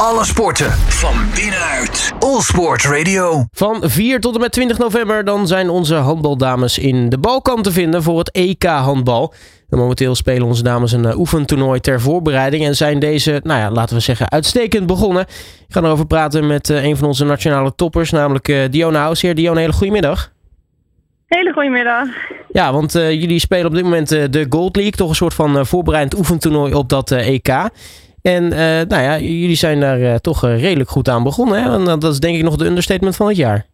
Alle sporten van binnenuit. All Sport Radio. Van 4 tot en met 20 november dan zijn onze handbaldames in de Balkan te vinden voor het EK handbal. En momenteel spelen onze dames een uh, oefentoernooi ter voorbereiding en zijn deze, nou ja, laten we zeggen, uitstekend begonnen. Ik ga erover praten met uh, een van onze nationale toppers, namelijk uh, Diona Hausheer. Diona, hele goedemiddag. Hele goedemiddag. Ja, want jullie spelen op dit moment de Gold League, toch een soort van voorbereidend oefentoernooi op dat EK. En uh, nou ja, jullie zijn daar uh, toch uh, redelijk goed aan begonnen. Hè? Want dat is denk ik nog de understatement van het jaar.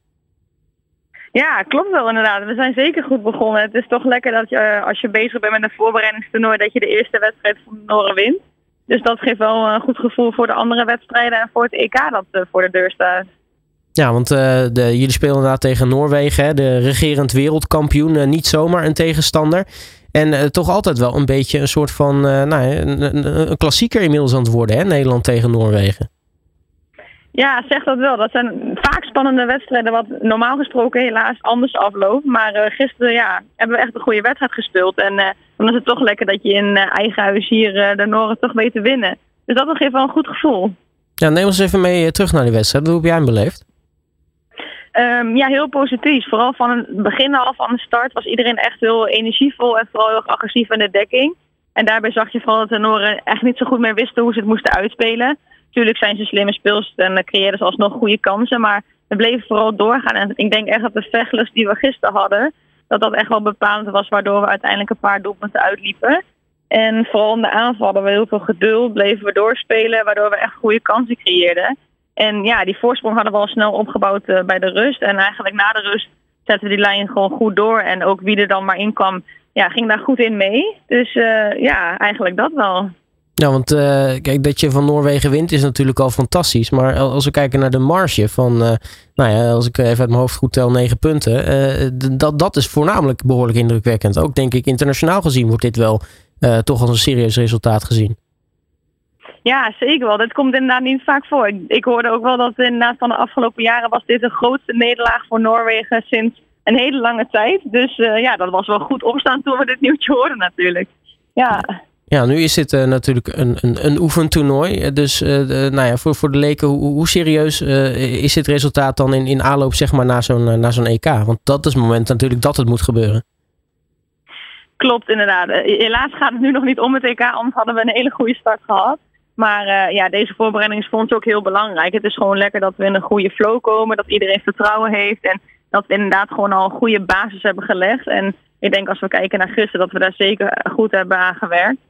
Ja, klopt wel inderdaad. We zijn zeker goed begonnen. Het is toch lekker dat je, als je bezig bent met een voorbereidingstoernooi, dat je de eerste wedstrijd van de Noren wint. Dus dat geeft wel een goed gevoel voor de andere wedstrijden en voor het EK dat voor de deur staat. Ja, want de, jullie spelen inderdaad tegen Noorwegen, hè? de regerend wereldkampioen. niet zomaar een tegenstander. En uh, toch altijd wel een beetje een soort van uh, nou, een, een, klassieker inmiddels aan het worden, hè? Nederland tegen Noorwegen. Ja, zeg dat wel. Dat zijn vaak spannende wedstrijden, wat normaal gesproken helaas anders afloopt. Maar uh, gisteren ja, hebben we echt een goede wedstrijd gespeeld. En dan is het toch lekker dat je in eigen huis hier de Noren toch weet te winnen. Dus dat geeft wel een goed gevoel. Ja, neem ons even mee terug naar die wedstrijd. Hoe heb jij hem beleefd? Um, ja, heel positief. Vooral van het begin al, van de start, was iedereen echt heel energievol en vooral heel agressief in de dekking. En daarbij zag je vooral dat de Noren echt niet zo goed meer wisten hoe ze het moesten uitspelen. Tuurlijk zijn ze slimme speels en creëerden ze alsnog goede kansen, maar we bleven vooral doorgaan. En ik denk echt dat de vechtlust die we gisteren hadden, dat dat echt wel bepalend was, waardoor we uiteindelijk een paar doelpunten uitliepen. En vooral in de aanval hadden we heel veel geduld, bleven we doorspelen, waardoor we echt goede kansen creëerden. En ja, die voorsprong hadden we al snel opgebouwd uh, bij de rust. En eigenlijk na de rust zetten we die lijn gewoon goed door. En ook wie er dan maar in kwam, ja, ging daar goed in mee. Dus uh, ja, eigenlijk dat wel. Ja, want uh, kijk, dat je van Noorwegen wint is natuurlijk al fantastisch. Maar als we kijken naar de marge van, nou ja, als ik even uit mijn hoofd goed tel, negen punten. dat, dat is voornamelijk behoorlijk indrukwekkend. Ook denk ik internationaal gezien wordt dit wel toch als een serieus resultaat gezien. Ja, zeker wel. Dat komt inderdaad niet vaak voor. Ik, hoorde ook wel dat inderdaad van de afgelopen jaren was dit de grootste nederlaag voor Noorwegen sinds een hele lange tijd. Dus uh, ja, dat was wel goed opstaan toen we dit nieuwtje hoorden natuurlijk. Ja. Ja, nu is dit uh, natuurlijk een, een, een oefentoernooi. Dus uh, de, nou ja, voor, voor de leken, hoe, hoe serieus is dit resultaat dan in, in aanloop zeg maar, naar zo'n naar zo'n EK? Want dat is het moment natuurlijk dat het moet gebeuren. Klopt, inderdaad. Helaas gaat het nu nog niet om het EK, anders hadden we een hele goede start gehad. Maar uh, ja, deze voorbereiding ook heel belangrijk. Het is gewoon lekker dat we in een goede flow komen, dat iedereen vertrouwen heeft en dat we inderdaad gewoon al een goede basis hebben gelegd. En ik denk als we kijken naar gisteren dat we daar zeker goed hebben aan gewerkt.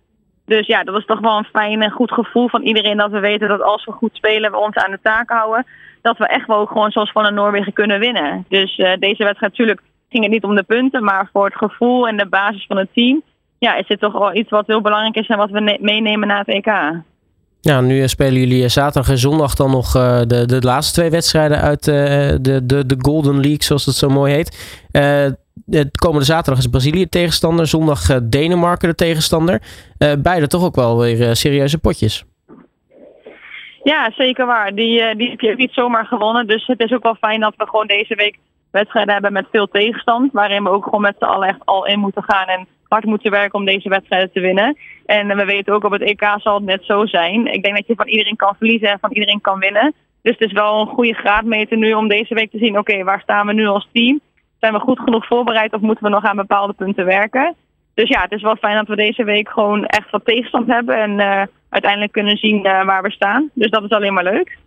Dus ja, dat was toch wel een fijn en goed gevoel van iedereen dat we weten dat als we goed spelen, we ons aan de taak houden, dat we echt wel gewoon zoals van een Noorwegen kunnen winnen. Dus uh, deze wedstrijd natuurlijk ging het niet om de punten, maar voor het gevoel en de basis van het team, ja, is dit toch wel iets wat heel belangrijk is en wat we meenemen naar het EK. Ja, nu eh, spelen jullie eh, zaterdag en zondag dan nog uh, de, de laatste twee wedstrijden uit de, de, de Golden League, zoals het zo mooi heet. De komende zaterdag is Brazilië tegenstander, zondag Denemarken de tegenstander. beide toch ook wel weer serieuze potjes. Ja, zeker waar. Die, die heb je niet zomaar gewonnen. Dus het is ook wel fijn dat we gewoon deze week wedstrijden hebben met veel tegenstand. Waarin we ook gewoon met z'n allen echt al in moeten gaan en hard moeten werken om deze wedstrijden te winnen. En we weten ook op het EK zal het net zo zijn. Ik denk dat je van iedereen kan verliezen en van iedereen kan winnen. Dus het is wel een goede graadmeter nu om deze week te zien, oké, waar staan we nu als team? Zijn we goed genoeg voorbereid of moeten we nog aan bepaalde punten werken? Dus ja, het is wel fijn dat we deze week gewoon echt wat tegenstand hebben en uh, uiteindelijk kunnen zien uh, waar we staan. Dus dat is alleen maar leuk.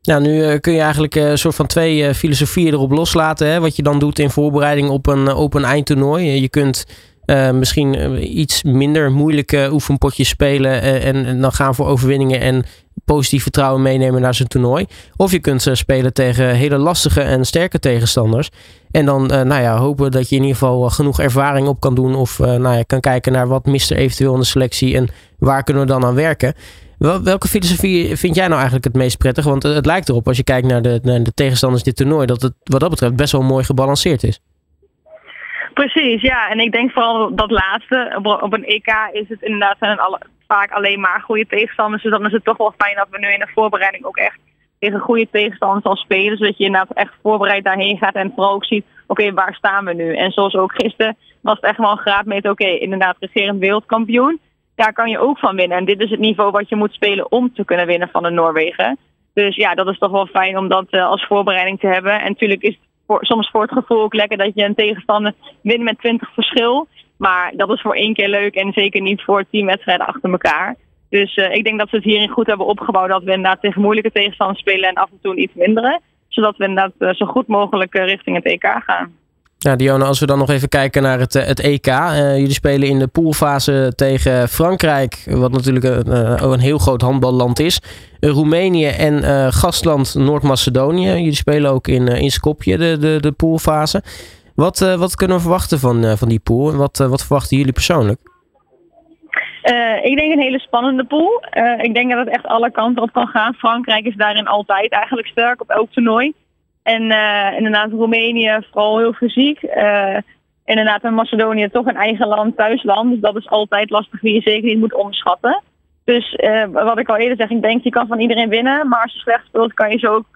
Ja, nu kun je eigenlijk een soort van twee filosofieën erop loslaten. Hè? Wat je dan doet in voorbereiding op een, op een eindtoernooi. Je kunt uh, misschien eh, iets minder moeilijke oefenpotjes spelen uh, en, en, dan gaan voor overwinningen en positief vertrouwen meenemen naar zijn toernooi. Of je kunt spelen tegen hele lastige en sterke tegenstanders. En dan nou ja, hopen dat je in ieder geval genoeg ervaring op kan doen. Of nou ja, kan kijken naar wat mist er eventueel in de selectie en waar kunnen we dan aan werken. Wel, welke filosofie vind jij nou eigenlijk het meest prettig? Want het lijkt erop, als je kijkt naar de, naar de tegenstanders dit toernooi, dat het wat dat betreft best wel mooi gebalanceerd is. Precies, ja. En ik denk vooral dat laatste. Op, een EK is het inderdaad alle, vaak alleen maar goede tegenstanders. Dus dan is het toch wel fijn dat we nu in de voorbereiding ook echt tegen goede tegenstanders al spelen. Zodat je inderdaad echt voorbereid daarheen gaat en vooral ook ziet, oké, waar staan we nu? En zoals ook gisteren was het echt wel een graad met, oké, inderdaad regerend wereldkampioen. Daar kan je ook van winnen. En dit is het niveau wat je moet spelen om te kunnen winnen van de Noorwegen. Dus ja, dat is toch wel fijn om dat als voorbereiding te hebben. En natuurlijk is voor, soms voor het gevoel ook lekker dat je een tegenstander wint met 20 verschil. Maar dat is voor één keer leuk en zeker niet voor tien wedstrijden achter elkaar. Dus ik denk dat ze het hierin goed hebben opgebouwd. Dat we inderdaad tegen moeilijke tegenstanders spelen en af en toe iets mindere. Zodat we inderdaad zo goed mogelijk richting het EK gaan. Ja, Dionne, als we dan nog even kijken naar het, het EK. Uh, jullie spelen in de poolfase tegen Frankrijk, wat natuurlijk een, uh, een heel groot handballand is. Roemenië en gastland Noord-Macedonië. Jullie spelen ook in, in Skopje, de, de, de poolfase. Wat, wat kunnen we verwachten van, van die pool en wat, wat verwachten jullie persoonlijk? ik denk een hele spannende pool. ik denk dat het echt alle kanten op kan gaan. Frankrijk is daarin altijd eigenlijk sterk op elk toernooi. En uh, inderdaad Roemenië vooral heel fysiek. Uh, inderdaad Macedonië toch een eigen land, thuisland. Dus dat is altijd lastig die je zeker niet moet onderschatten. Dus uh, wat ik al eerder zeg, ik denk je kan van iedereen winnen. Maar als je slecht speelt kan je zo ook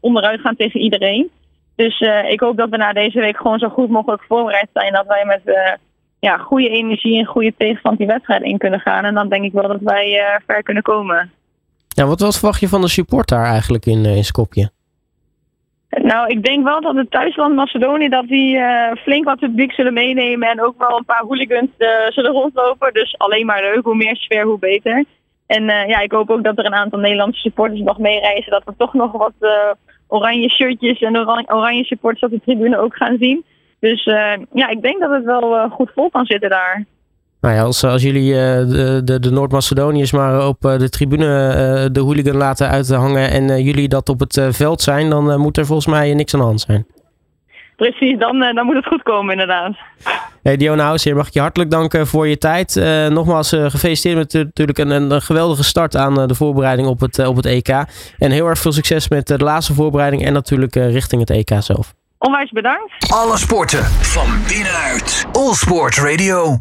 onderuit gaan tegen iedereen. Dus ik hoop dat we na deze week gewoon zo goed mogelijk voorbereid zijn. Dat wij met ja, goede energie en goede tegenstand die wedstrijd in kunnen gaan. En dan denk ik wel dat wij ver kunnen komen. Ja, wat, wat verwacht je van de support daar eigenlijk in, in Skopje? Nou, ik denk wel dat het thuisland Macedonië dat die uh, flink wat publiek zullen meenemen en ook wel een paar hooligans uh, zullen rondlopen. Dus alleen maar leuk, hoe meer sfeer, hoe beter. En uh, ja, ik hoop ook dat er een aantal Nederlandse supporters nog meereizen, dat we toch nog wat oranje shirtjes en oranje, oranje supporters op de tribune ook gaan zien. Dus ja, ik denk dat het wel goed vol kan zitten daar. Nou ja, als, als jullie uh, de, de, de Noord-Macedoniërs maar op uh, de tribune uh, de hooligan laten uithangen en jullie dat op het veld zijn, dan moet er volgens mij niks aan de hand zijn. Precies, dan, dan moet het goed komen inderdaad. Hey Diona Househeer, mag ik je hartelijk danken voor je tijd. nogmaals gefeliciteerd met natuurlijk een, een, geweldige start aan de voorbereiding op het, op het EK. En heel erg veel succes met de laatste voorbereiding en natuurlijk richting het EK zelf. Onwijs bedankt. Alle sporten van binnenuit. All Sport Radio.